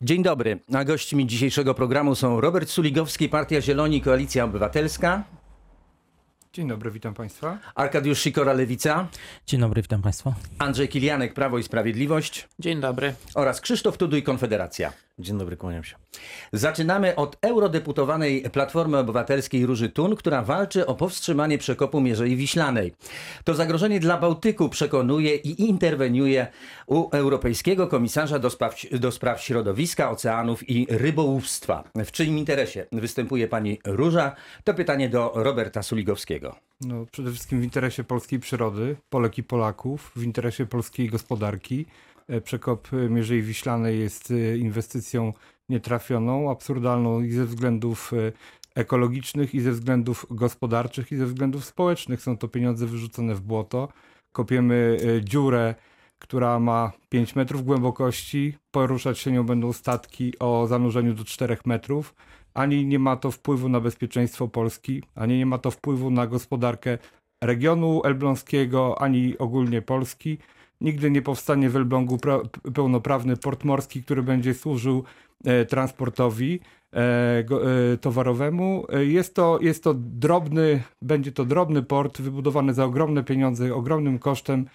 Dzień dobry. A gośćmi dzisiejszego programu są Robert Suligowski, Partia Zieloni, Koalicja Obywatelska. Dzień dobry, witam Państwa. Arkadiusz Sikora, Lewica. Dzień dobry, witam Państwa. Andrzej Kilianek, Prawo i Sprawiedliwość. Dzień dobry. Oraz Krzysztof Tuduj, Konfederacja. Dzień dobry, kłaniam się. Zaczynamy od eurodeputowanej Platformy Obywatelskiej Róży Tun, która walczy o powstrzymanie przekopu Mierzei Wiślanej. To zagrożenie dla Bałtyku przekonuje i interweniuje u Europejskiego Komisarza do spraw, do spraw Środowiska, Oceanów i Rybołówstwa. W czyim interesie występuje pani Róża? To pytanie do Roberta Suligowskiego. No, przede wszystkim w interesie polskiej przyrody, Polek i Polaków, w interesie polskiej gospodarki. E, przekop Mierzei Wiślanej jest e, inwestycją nietrafioną, absurdalną i ze względów e, ekologicznych, i ze względów gospodarczych, i ze względów społecznych. Są to pieniądze wyrzucone w błoto. Kopiemy dziurę, która ma 5 metrów głębokości. Poruszać się nią będą statki o zanurzeniu do 4 metrów. Ani nie ma to wpływu na bezpieczeństwo Polski, ani nie ma to wpływu na gospodarkę regionu elbląskiego, ani ogólnie Polski. Nigdy nie powstanie w Elblągu pełnoprawny port morski, który będzie służył e, transportowi e, e, towarowemu. Jest to, jest to drobny, będzie to drobny port wybudowany za ogromne pieniądze, ogromnym kosztem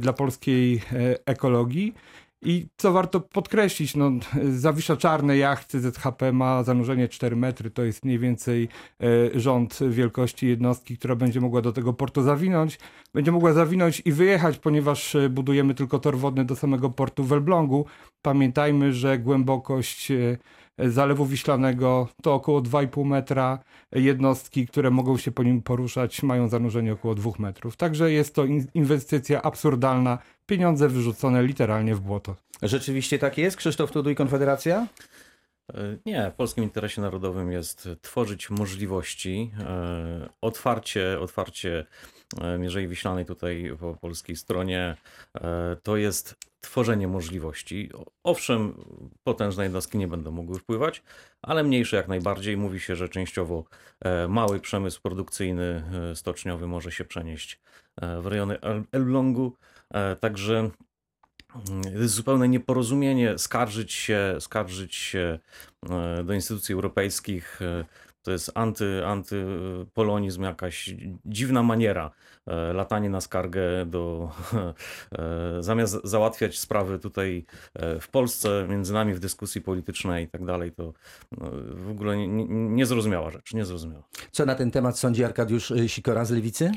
dla polskiej ekologii. I co warto podkreślić, no, Zawisza Czarne jachty ZHP ma zanurzenie 4 metry, to jest mniej więcej e, rząd wielkości jednostki, która będzie mogła do tego portu zawinąć. Będzie mogła zawinąć i wyjechać, ponieważ e, budujemy tylko tor wodny do samego portu w Elblągu. Pamiętajmy, że głębokość e, Zalewu Wiślanego to około 2,5 metra. Jednostki, które mogą się po nim poruszać, mają zanurzenie około 2 metrów. Także jest to inwestycja absurdalna, pieniądze wyrzucone literalnie w błoto. Rzeczywiście tak jest? Krzysztof Tuduj, Konfederacja? E, nie, w polskim interesie narodowym jest tworzyć możliwości, e, otwarcie, otwarcie e, Mierzei Wiślanej tutaj po polskiej stronie, to jest tworzenie możliwości. Owszem, potężne jednostki nie będą mogły wpływać, ale mniejsze jak najbardziej. Mówi się, że częściowo mały przemysł produkcyjny stoczniowy może się przenieść w rejony Elblągu. Także to jest zupełne nieporozumienie skarżyć się, skarżyć się e, do instytucji europejskich. E, to jest anty, antypolonizm, jakaś dziwna maniera. E, latanie na skargę do. Zamiast załatwiać sprawy tutaj w Polsce, między nami w dyskusji politycznej i tak dalej, to w ogóle niezrozumiała rzecz. Niezrozumiała. Co na ten temat sądzi Arkadiusz Sikora z Lewicy?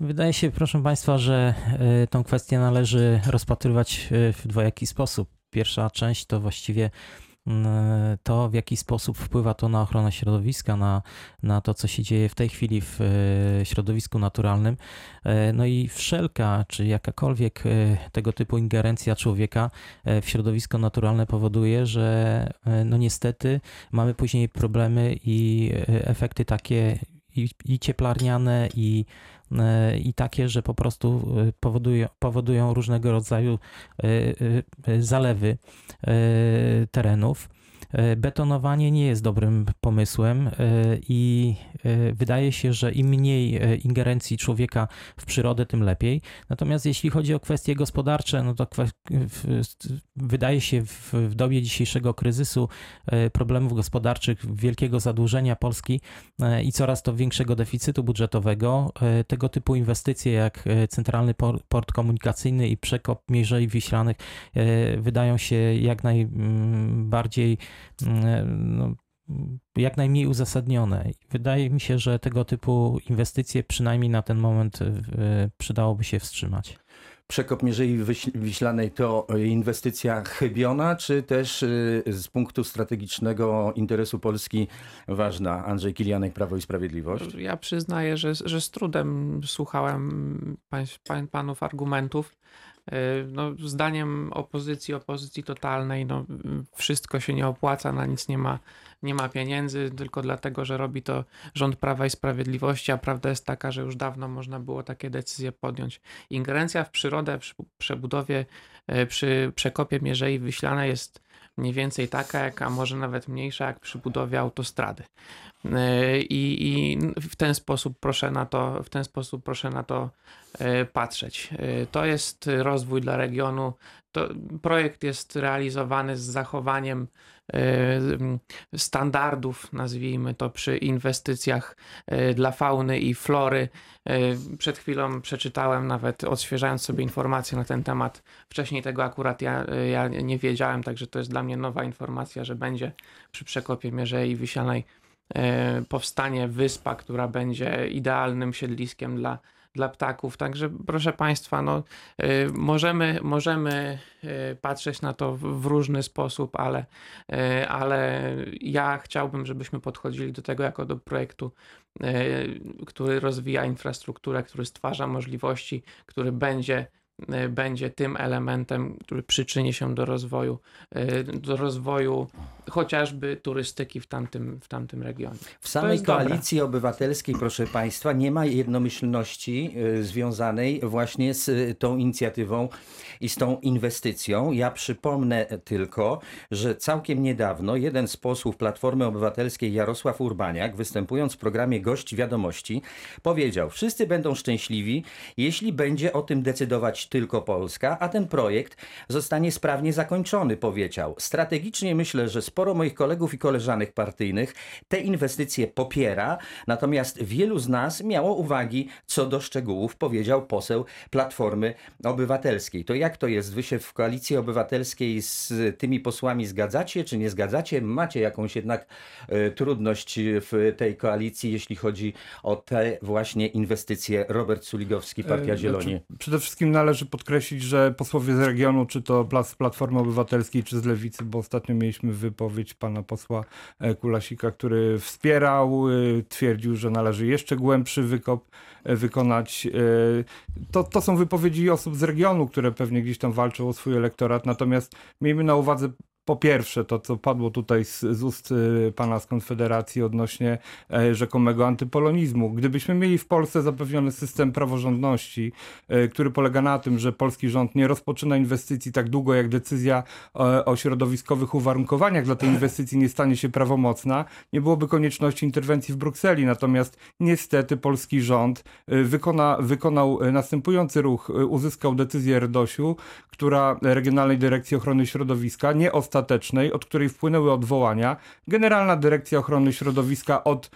Wydaje się, proszę Państwa, że e, tą kwestię należy rozpatrywać e, w dwojaki sposób. Pierwsza część to właściwie mm, to, w jaki sposób wpływa to na ochronę środowiska, na, na to, co się dzieje w tej chwili w e, środowisku naturalnym. No i wszelka, czy jakakolwiek tego typu ingerencja człowieka w środowisko naturalne powoduje, że no niestety mamy później problemy i efekty takie i, i cieplarniane, i E, i takie, że po prostu e, powodują, powodują różnego rodzaju e, zalewy terenów. E, betonowanie nie jest dobrym pomysłem e, i e, wydaje się, że im mniej ingerencji człowieka w przyrodę, tym lepiej. Natomiast jeśli chodzi o kwestie gospodarcze, no to wydaje się w, dobie dzisiejszego kryzysu, problemów gospodarczych, wielkiego zadłużenia Polski i coraz to większego deficytu budżetowego, tego typu inwestycje jak centralny port komunikacyjny i przekop Mierzei Wiślanych wydają się jak najbardziej no, jak najmniej uzasadnione. Wydaje mi się, że tego typu inwestycje przynajmniej na ten moment e, przydałoby się wstrzymać. Przekop Mierzei Wiślanej to inwestycja chybiona, czy też e, z punktu strategicznego interesu Polski ważna? Andrzej Kilianek, Prawo i Sprawiedliwość. Ja przyznaję, że, że z trudem słuchałem pań, panów argumentów. Y, no, zdaniem opozycji, opozycji totalnej, no, wszystko się nie opłaca, na nic nie ma, nie ma pieniędzy, tylko dlatego, że robi to rząd Prawa i Sprawiedliwości, a prawda jest taka, że już dawno można było takie decyzje podjąć. Ingerencja w przyrodę przy przebudowie, y, przy przekopie Mierzei Wyślane jest mniej więcej taka, jak, a może nawet mniejsza, jak przy budowie autostrady. E, I, I, w ten sposób proszę na to, w ten sposób proszę na to e, patrzeć. E, to jest rozwój dla regionu, to projekt jest realizowany z zachowaniem e, m, standardów, nazwijmy to, przy inwestycjach e, dla fauny i flory. Przed chwilą przeczytałem, nawet odświeżając sobie informacje na ten temat. Wcześniej tego akurat ja, ja nie wiedziałem, także to jest dla mnie nowa informacja, że będzie przy przekopie Mierzei Wiślanej e, powstanie wyspa, która będzie idealnym siedliskiem dla, dla ptaków. Także proszę Państwa, no, e, możemy, możemy e, patrzeć na to w, różny sposób, ale, e, ale ja chciałbym, żebyśmy podchodzili do tego jako do projektu, który rozwija infrastrukturę, który stwarza możliwości, który będzie będzie tym elementem, który przyczyni się do rozwoju, e, do rozwoju chociażby turystyki w tamtym, w tamtym regionie. W samej koalicji obywatelskiej, proszę Państwa, nie ma jednomyślności y, związanej właśnie z y, tą inicjatywą i z tą inwestycją. Ja przypomnę tylko, że całkiem niedawno jeden z posłów Platformy Obywatelskiej, Jarosław Urbaniak, występując w programie Gość Wiadomości, powiedział: Wszyscy będą szczęśliwi, jeśli będzie o tym decydować tylko Polska, a ten projekt zostanie sprawnie zakończony, powiedział. Strategicznie myślę, że sporo moich kolegów i koleżanek partyjnych te inwestycje popiera, natomiast wielu z nas miało uwagi co do szczegółów, powiedział poseł Platformy Obywatelskiej. To jak to jest? Wy się w koalicji obywatelskiej z tymi posłami zgadzacie, czy nie zgadzacie? Macie jakąś jednak e, trudność w tej koalicji, jeśli chodzi o te właśnie inwestycje? Robert Suligowski, Partia E, Zieloni. Znaczy, przede wszystkim należy podkreślić, że posłowie z regionu, czy to z Platformy Obywatelskiej, czy z Lewicy, bo ostatnio mieliśmy wypowiedź pana posła e, Kulasika, który wspierał, e, twierdził, że należy jeszcze głębszy wykop e, wykonać. To, to są wypowiedzi osób z regionu, które pewnie gdzieś tam walczą o swój elektorat, natomiast miejmy na uwadze po pierwsze, to co padło tutaj z, z ust y, pana z Konfederacji odnośnie e, rzekomego antypolonizmu. Gdybyśmy mieli w Polsce zapewniony system praworządności, e, który polega na tym, że polski rząd nie rozpoczyna inwestycji tak długo, jak decyzja e, o środowiskowych uwarunkowaniach dla tej inwestycji nie stanie się prawomocna, nie byłoby konieczności interwencji w Brukseli. Natomiast niestety polski rząd wykona, wykonał następujący ruch. Uzyskał decyzję RDOŚ-u, która Regionalnej Dyrekcji Ochrony Środowiska, nie ostatecznej, od której wpłynęły odwołania. Generalna Dyrekcja Ochrony Środowiska od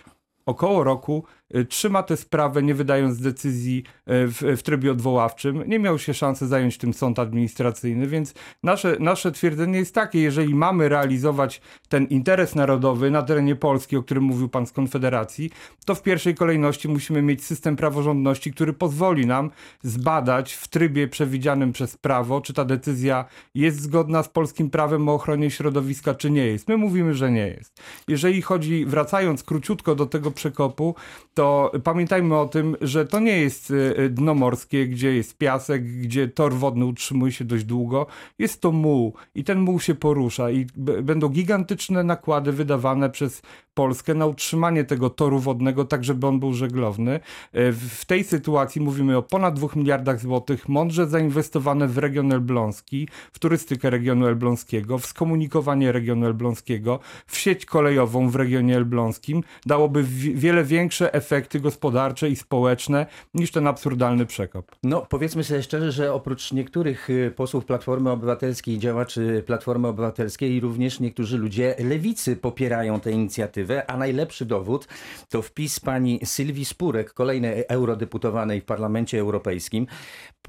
około roku y, trzyma tę sprawę, nie wydając decyzji y, w, w trybie odwoławczym. Nie miał się szansy zająć tym sąd administracyjny, więc nasze, nasze twierdzenie jest takie, jeżeli mamy realizować ten interes narodowy na terenie Polski, o którym mówił pan z Konfederacji, to w pierwszej kolejności musimy mieć system praworządności, który pozwoli nam zbadać w trybie przewidzianym przez prawo, czy ta decyzja jest zgodna z polskim prawem o ochronie środowiska, czy nie jest. My mówimy, że nie jest. Jeżeli chodzi, wracając króciutko do tego przekopu, to pamiętajmy o tym, że to nie jest y, dno morskie, gdzie jest piasek, gdzie tor wodny utrzymuje się dość długo. Jest to muł i ten muł się porusza i będą gigantyczne nakłady wydawane przez Polskę na utrzymanie tego toru wodnego, tak żeby on był żeglowny. E, W tej sytuacji mówimy o ponad 2 miliardach złotych, mądrze zainwestowane w region elbląski, w turystykę regionu elbląskiego, w skomunikowanie regionu elbląskiego, w sieć kolejową w regionie elbląskim, dałoby wi- wiele większe efekty gospodarcze i społeczne niż ten absurdalny przekop. No, powiedzmy sobie szczerze, że oprócz niektórych y, posłów Platformy Obywatelskiej, działaczy Platformy Obywatelskiej, również niektórzy ludzie lewicy popierają tę a najlepszy dowód to wpis pani Sylwii Spurek, kolejnej eurodeputowanej w Parlamencie Europejskim,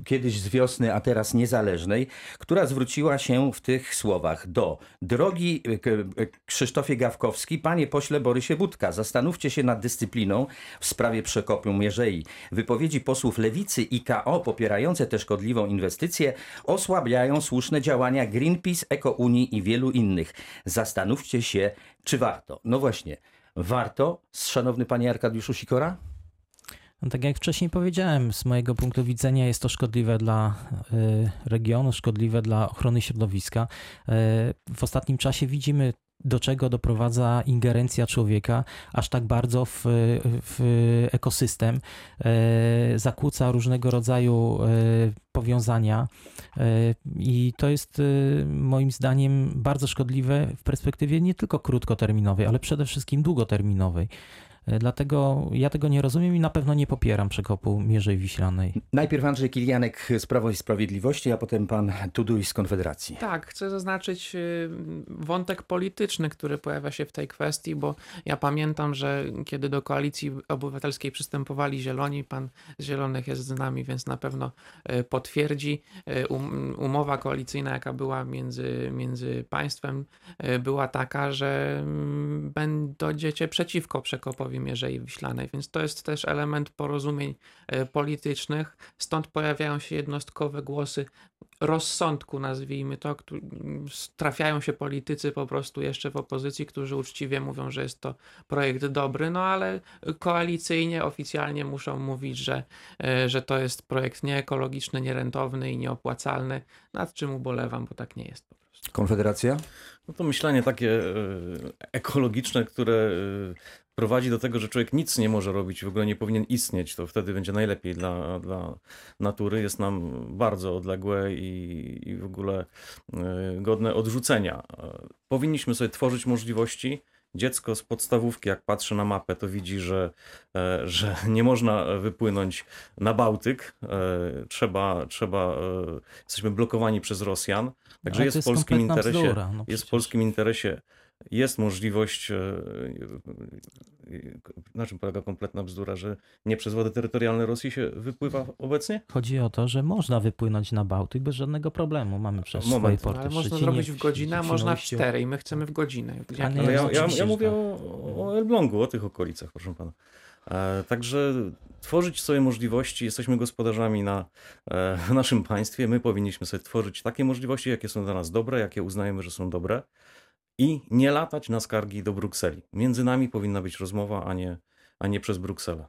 kiedyś z wiosny, a teraz niezależnej, która zwróciła się w tych słowach do drogi K- y, Krzysztofie Gawkowski, panie pośle Borysie Budka, zastanówcie się nad dyscypliną w sprawie przekopu Mierzei. Wypowiedzi posłów Lewicy i KO popierające tę szkodliwą inwestycję osłabiają słuszne działania Greenpeace, Eko Unii i wielu innych. Zastanówcie się, czy warto. No właśnie, warto, szanowny panie Arkadiuszu Sikora? No, tak jak wcześniej powiedziałem, z mojego punktu widzenia jest to szkodliwe dla y, regionu, szkodliwe dla ochrony środowiska. Y, w ostatnim czasie widzimy, do czego doprowadza ingerencja człowieka aż tak bardzo w, w ekosystem. Y, zakłóca różnego rodzaju y, powiązania e, i to jest e, moim zdaniem bardzo szkodliwe w perspektywie nie tylko krótkoterminowej, ale przede wszystkim długoterminowej. E, Dlatego ja tego nie rozumiem i na pewno nie popieram przekopu Mierzei Wiślanej. Najpierw Andrzej Kilianek z Prawo i Sprawiedliwości, a potem pan Tuduj z Konfederacji. Tak, chcę zaznaczyć y, wątek polityczny, który pojawia się w tej kwestii, bo ja pamiętam, że kiedy do koalicji obywatelskiej przystępowali Zieloni, pan z Zielonych jest z nami, więc na pewno y, potwierdzi. Y, um- Umowa koalicyjna, jaka była między, między państwem, była taka, że mm, będziecie przeciwko przekopowi Mierzei Wiślanej, więc to jest też element porozumień y, politycznych. Stąd pojawiają się jednostkowe głosy rozsądku, nazwijmy to, trafiają się politycy po prostu jeszcze w opozycji, którzy uczciwie mówią, że jest to projekt dobry, no ale koalicyjnie, oficjalnie muszą mówić, że, e, że to jest projekt nieekologiczny, nierentowny i nieopłacalny, nad czym ubolewam, bo tak nie jest po prostu. Konfederacja? No to myślenie takie e, ekologiczne, które e, prowadzi do tego, że człowiek nic nie może robić, w ogóle nie powinien istnieć, to wtedy będzie najlepiej dla, dla natury, jest nam bardzo odległe i, i w ogóle e, godne odrzucenia. E, Powinniśmy sobie tworzyć możliwości. Dziecko z podstawówki, jak patrzy na mapę, to widzi, że, e, że nie można wypłynąć na Bałtyk. Trzeba, trzeba, jesteśmy blokowani przez Rosjan. Także Ale jest to w polskim interesie bzdura, no jest w polskim interesie, jest możliwość, e, e, na czym polega kompletna bzdura, że nie przez wody terytorialne Rosji się wypływa obecnie? Chodzi o to, że można wypłynąć na Bałtyk bez żadnego problemu. Mamy przecież Moment. swoje porty ale w można zrobić w godzinę, a można w cztery i my chcemy w godzinę. Nie, Ale ja, ja, ja mówię o, o Elblągu, o tych okolicach, proszę pana. E, także tworzyć sobie możliwości, jesteśmy gospodarzami na w naszym państwie, my powinniśmy sobie tworzyć takie możliwości, jakie są dla nas dobre, jakie uznajemy, że są dobre i nie latać na skargi do Brukseli. Między nami powinna być rozmowa, a nie, a nie przez Brukselę.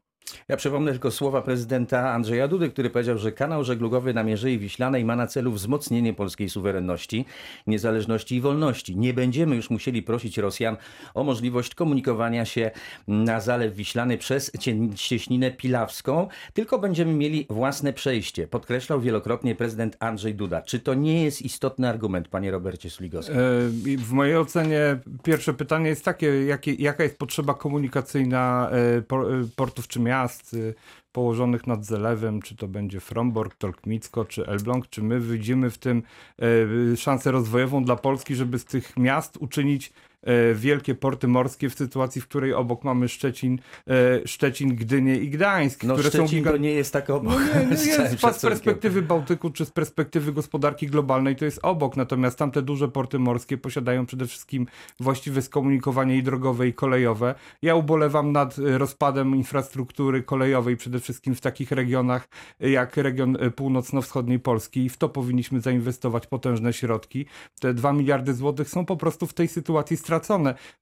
Ja przypomnę tylko słowa prezydenta Andrzeja Dudy, który powiedział, że kanał żeglugowy na Mierzei Wiślanej ma na celu wzmocnienie polskiej suwerenności, niezależności i wolności. Nie będziemy już musieli prosić Rosjan o możliwość komunikowania się na Zalew Wiślany przez cie- cieśninę Pilawską, tylko będziemy mieli własne przejście. Podkreślał wielokrotnie prezydent Andrzej Duda. Czy to nie jest istotny argument, panie Robercie Suligowski? E, W mojej ocenie pierwsze pytanie jest takie, jaka jest potrzeba komunikacyjna e, e, portów czy miast e, położonych nad zalewem, czy to będzie Fromborg, Tolkmicko, czy Elbląg, czy my widzimy w tym e, szansę rozwojową dla Polski, żeby z tych miast uczynić wielkie porty morskie w sytuacji, w której obok mamy Szczecin, e, Szczecin Gdynię i Gdańsk, No które są Szczecin giga- to nie jest tak obok. no nie, nie z jest, z szacunkiem. perspektywy Bałtyku czy z perspektywy gospodarki globalnej to jest obok, natomiast tamte duże porty morskie posiadają przede wszystkim właściwe skomunikowanie i drogowe i kolejowe. Ja ubolewam nad e, rozpadem infrastruktury kolejowej przede wszystkim w takich regionach e, jak region e, północno-wschodniej Polski i w to powinniśmy zainwestować potężne środki. Te 2 miliardy złotych są po prostu w tej sytuacji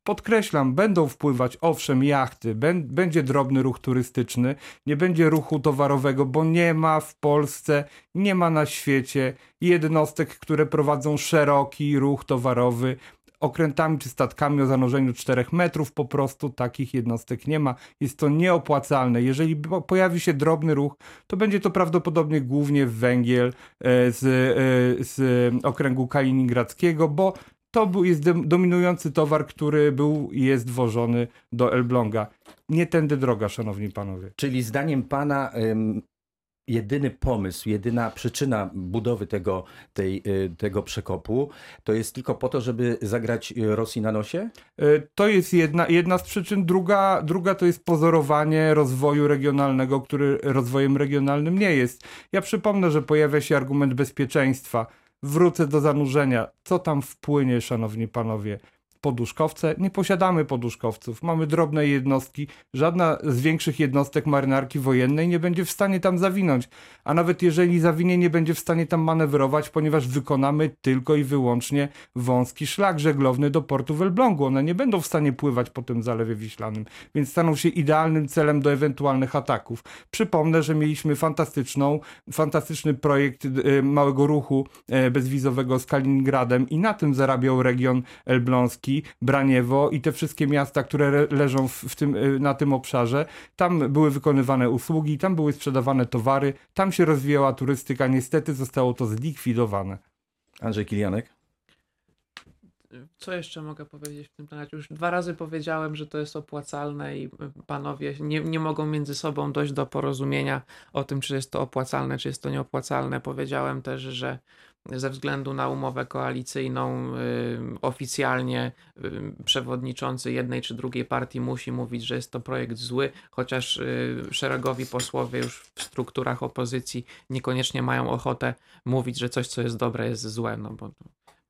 Podkreślam, będą wpływać owszem jachty, bę- będzie drobny ruch turystyczny, nie będzie ruchu towarowego, bo nie ma w Polsce, nie ma na świecie jednostek, które prowadzą szeroki ruch towarowy okrętami czy statkami o zanurzeniu 4 metrów. Po prostu takich jednostek nie ma. Jest to nieopłacalne. Jeżeli po- pojawi się drobny ruch, to będzie to prawdopodobnie głównie węgiel e, z, e, z okręgu kaliningradzkiego, bo to był, jest dominujący towar, który był i jest wożony do Elbląga. Nie tędy droga, szanowni panowie. Czyli zdaniem pana ym, jedyny pomysł, jedyna przyczyna budowy tego, tej, y, tego przekopu to jest tylko po to, żeby zagrać y, Rosji na nosie? E, To jest jedna, jedna z przyczyn. Druga, druga to jest pozorowanie rozwoju regionalnego, który rozwojem regionalnym nie jest. Ja przypomnę, że pojawia się argument bezpieczeństwa. Wrócę do zanurzenia. Co tam wpłynie, szanowni panowie? Poduszkowce? Nie posiadamy poduszkowców. Mamy drobne jednostki. Żadna z większych jednostek marynarki wojennej nie będzie w stanie tam zawinąć. A nawet jeżeli zawinie, nie będzie w stanie tam manewrować, ponieważ wykonamy tylko i wyłącznie wąski szlak żeglowny do portu w Elblągu. One nie będą w stanie pływać po tym Zalewie Wiślanym, więc staną się idealnym celem do ewentualnych ataków. Przypomnę, że mieliśmy fantastyczną, fantastyczny projekt e, małego ruchu e, bezwizowego z Kaliningradem i na tym zarabiał region elbląski Suwałki, Braniewo i te wszystkie miasta, które re- leżą w, w tym, y, na tym obszarze. Tam były wykonywane usługi, tam były sprzedawane towary, tam się rozwijała turystyka. Niestety zostało to zlikwidowane. Andrzej Kilianek. Co jeszcze mogę powiedzieć w tym temacie? Już dwa razy powiedziałem, że to jest opłacalne i y, panowie nie, nie mogą między sobą dojść do porozumienia o tym, czy jest to opłacalne, czy jest to nieopłacalne. Powiedziałem też, że ze względu na umowę koalicyjną y, oficjalnie y, przewodniczący jednej czy drugiej partii musi mówić, że jest to projekt zły, chociaż y, szeregowi posłowie już w strukturach opozycji niekoniecznie mają ochotę mówić, że coś, co jest dobre, jest złe, no bo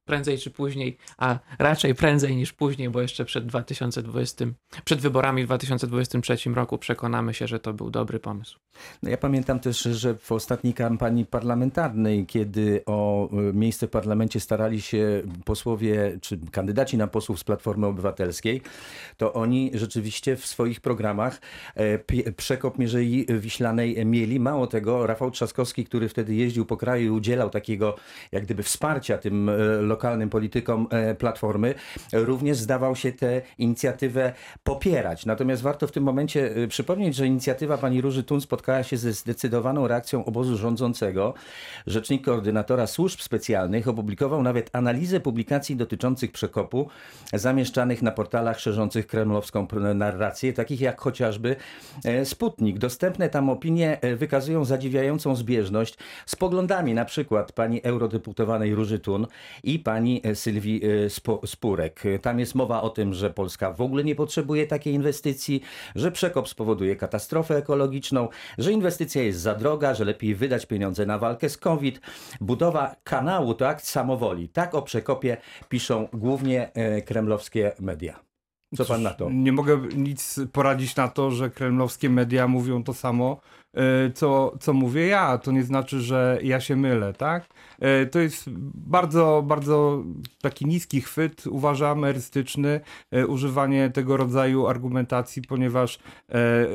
prędzej czy później, a raczej prędzej niż później, bo jeszcze przed 2020, przed wyborami w 2023 roku przekonamy się, że to był dobry pomysł. No ja pamiętam też, że w ostatniej kampanii parlamentarnej, kiedy o y, miejsce w parlamencie starali się posłowie, czy kandydaci na posłów z Platformy Obywatelskiej, to oni rzeczywiście w swoich programach e, przekop Mierzei Wiślanej mieli. Mało tego, Rafał Trzaskowski, który wtedy jeździł po kraju i udzielał takiego jak gdyby wsparcia tym e, lokalnym politykom e, Platformy, również zdawał się tę inicjatywę popierać. Natomiast warto w tym momencie e, przypomnieć, że inicjatywa pani Róży Tun spotkała się ze zdecydowaną reakcją obozu rządzącego. Rzecznik koordynatora służb specjalnych opublikował nawet analizę publikacji dotyczących przekopu zamieszczanych na portalach szerzących kremlowską narrację, takich jak chociażby e, Sputnik. Dostępne tam opinie wykazują zadziwiającą zbieżność z poglądami na przykład pani eurodeputowanej Róży Tun i pani e, Sylwii e, Spurek. Tam jest mowa o tym, że Polska w ogóle nie potrzebuje takiej inwestycji, że przekop spowoduje katastrofę ekologiczną, że inwestycja jest za droga, że lepiej wydać pieniądze na walkę z COVID. Budowa kanału to akt samowoli. Tak o przekopie piszą głównie e, kremlowskie media. Co pan na to? Nie mogę nic poradzić na to, że kremlowskie media mówią to samo, e, co, co mówię ja. To nie znaczy, że ja się mylę, tak? E, To jest bardzo, bardzo taki niski chwyt, uważam, erystyczny, e, używanie tego rodzaju argumentacji, ponieważ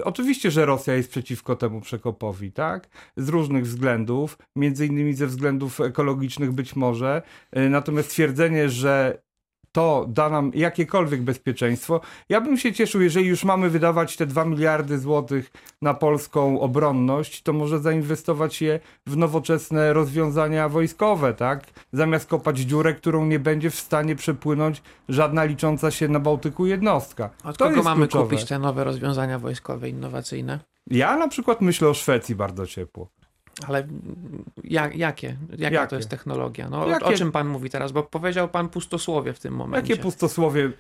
oczywiście, że Rosja jest przeciwko temu przekopowi, tak? Z różnych względów, między innymi ze względów ekologicznych być może. Natomiast twierdzenie, że to da nam jakiekolwiek bezpieczeństwo. Ja bym się cieszył, jeżeli już mamy wydawać te 2 miliardy złotych na polską obronność, to może zainwestować je w nowoczesne rozwiązania wojskowe, tak? Zamiast kopać dziurę, którą nie będzie w stanie przepłynąć żadna licząca się na Bałtyku jednostka. Od to kogo mamy kluczowe. kupić te nowe rozwiązania wojskowe, innowacyjne? Ja na przykład myślę o Szwecji bardzo ciepło. Ale jak, jakie? Jaka Jakie? to jest technologia? No, o- Jakie? O czym pan mówi teraz? Bo powiedział pan pustosłowie w tym momencie. Jakie pustosłowie?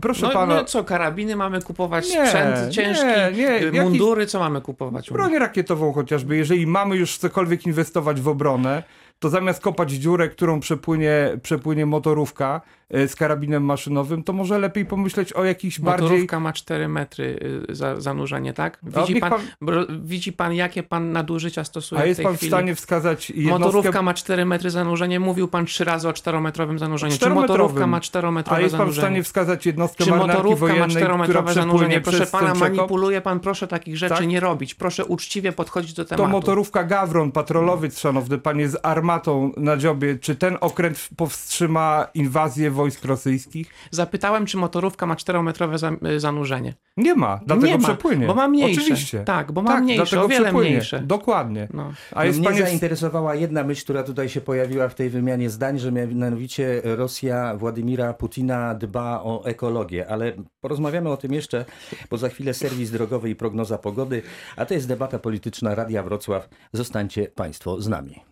Proszę no, pana, no co, karabiny mamy kupować, Nie, sprzęt ciężki, nie, nie, y, mundury, co mamy kupować? broń rakietową chociażby. Jeżeli mamy już cokolwiek inwestować w obronę, to zamiast kopać dziurę, którą przepłynie, przepłynie motorówka z karabinem maszynowym, to może lepiej pomyśleć o jakichś bardziej... Motorówka ma 4 metry y, za, zanurzenie, tak? A Widzi pan, pan- bro, widzi pan, jakie pan nadużycia stosuje A w jest tej pan w chwili? stanie wskazać jednostkę... Motorówka ma 4 metry zanurzenie. Mówił pan trzy razy o 4-metrowym zanurzeniu. Czy motorówka ma 4-metrowe A jest pan w zanurzenie? stanie wskazać jednostkę Czy motorówka ma wojennej, która 4-metrowe przepłynie zanurzenie? Proszę pana, manipuluje pan, proszę takich rzeczy Tak? nie robić. Proszę uczciwie podchodzić do To tematu. motorówka Gawron, patrolowiec, szanowny panie, z armatą na dziobie. Czy ten okręt powstrzyma inwazję wojsk rosyjskich? Zapytałem, czy motorówka ma 4-metrowe za, y, zanurzenie. Nie ma, dlatego nie ma, przepłynie. bo ma mniejsze. Oczywiście. Tak, bo ma mniejsze, dlatego o wiele przepłynie. mniejsze. Dokładnie. No. A jest Mnie panie... zainteresowała jedna myśl, która tutaj się pojawiła w tej wymianie zdań, że mianowicie Rosja Władimira Putina dba o ekologię, ale porozmawiamy o tym jeszcze, bo za chwilę serwis drogowy i prognoza pogody, a to jest debata polityczna Radia Wrocław. Zostańcie Państwo z nami.